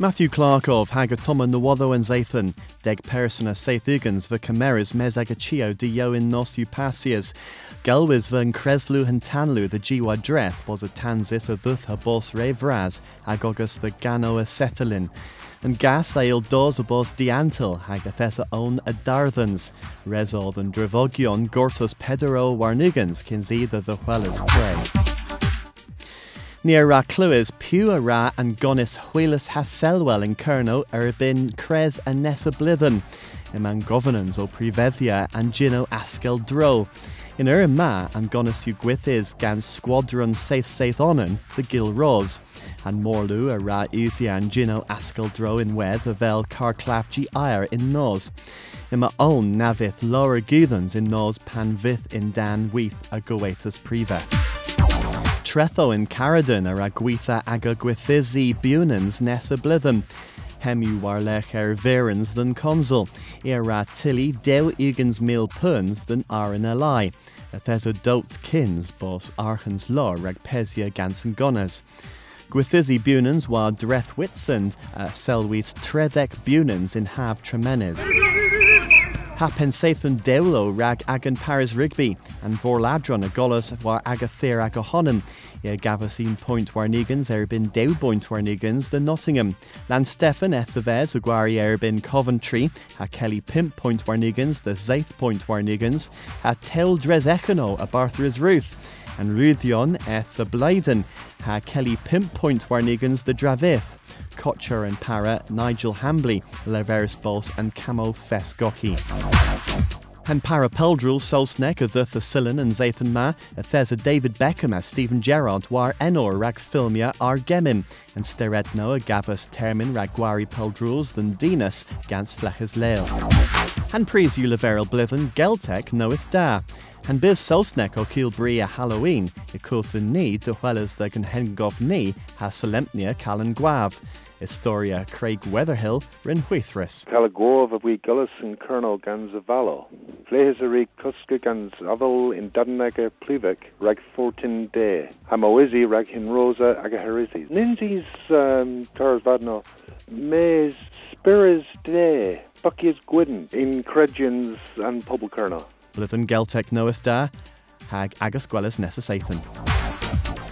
Matthew Clark of Hagatoma Nawado and Zathan, Deg Persona Saithugans, the Cameras Mes Agachio de Yo in Nos Upasias, Gelwis van Creslu and Tanlu the Jiwa Dreth was a Tanzis a Thuth a Bos Revraz, Agogus the Gano Acetalin, and Gas Ail Dos a Bos Diantil, Hagathesa own a Darthans, Rezol than Dravogion Gortus Pedero Warnugans, Kinzida the Huelas Tray. Níor ra cluas piú a ra an gonis chuilas haselwell in Kerno ar bin cres a nesa blithen, im ó privethia an gino askel dro. In ur ma an gwithis gan squadron seith seith onan the Gil Ros, and morlu a ra usi an gino askel dro in wedd a vel carclaf gi air in nos. Ima own navith lower guthans in nos pan vith in dan weith a goethus priveth. Tretho in Caradon ar a gweitha ag a gwythysi bunans nes y blyddyn. Hemu warlech er verans than consul, ar a tilly dew ugans mil puns than elai. A thes dote kins bos archans lor rag pesia gansen gonas. Gwythysi bunans war dreth whitsand a selwys trethec bunans in have tremenes. Hapen Sathan Deulo rag agan Paris Rigby, and Vorladron a golas war agathir ag ohonym. Ie gavasin point warnigans erbin dew point warnigans the Nottingham. Lan Stefan ethavez a gwari erbin Coventry, ha Kelly pimp point warnigans the Zaith point warnigans, ha tel dres a Barthras Ruth and Ruthion eth the Bladen, ha Kelly Pimp Point Warnigans the Dravith, Kocher and Para, Nigel Hambley, Leveris Bols and Camo Fesgoki. And para Peldrul, Solsnek, a Thurtha Sillen and Zathan Ma, a David Beckham as Steven Gerrard, war Enor rag Filmia ar Gemin, and Steretno a Gavus Termin rag Gwari Peldruls than Dinas gans Flechas Leo. And Pries Uliveral Blithen, Geltek knoweth da, and Biz Solsnek o Kilbri a Halloween, i Coulthan ni, de Huelas the Genhengof ni, ha Solemnia Callan Guav. Historia Craig Weatherhill rin huithris. Calagov a wee gullus in Colonel gans a valo. Flehes a re cuska gans aval in Dudnaga plivik rag fortin de. Hamoizi rag hin rosa aga herizis. Ninzi's um, tars vadno. Mes spiris de. Bucky's gwydden in Credians and Public Colonel. Blyddyn Geltec knoweth da, hag agus gwelys nesa Sathan.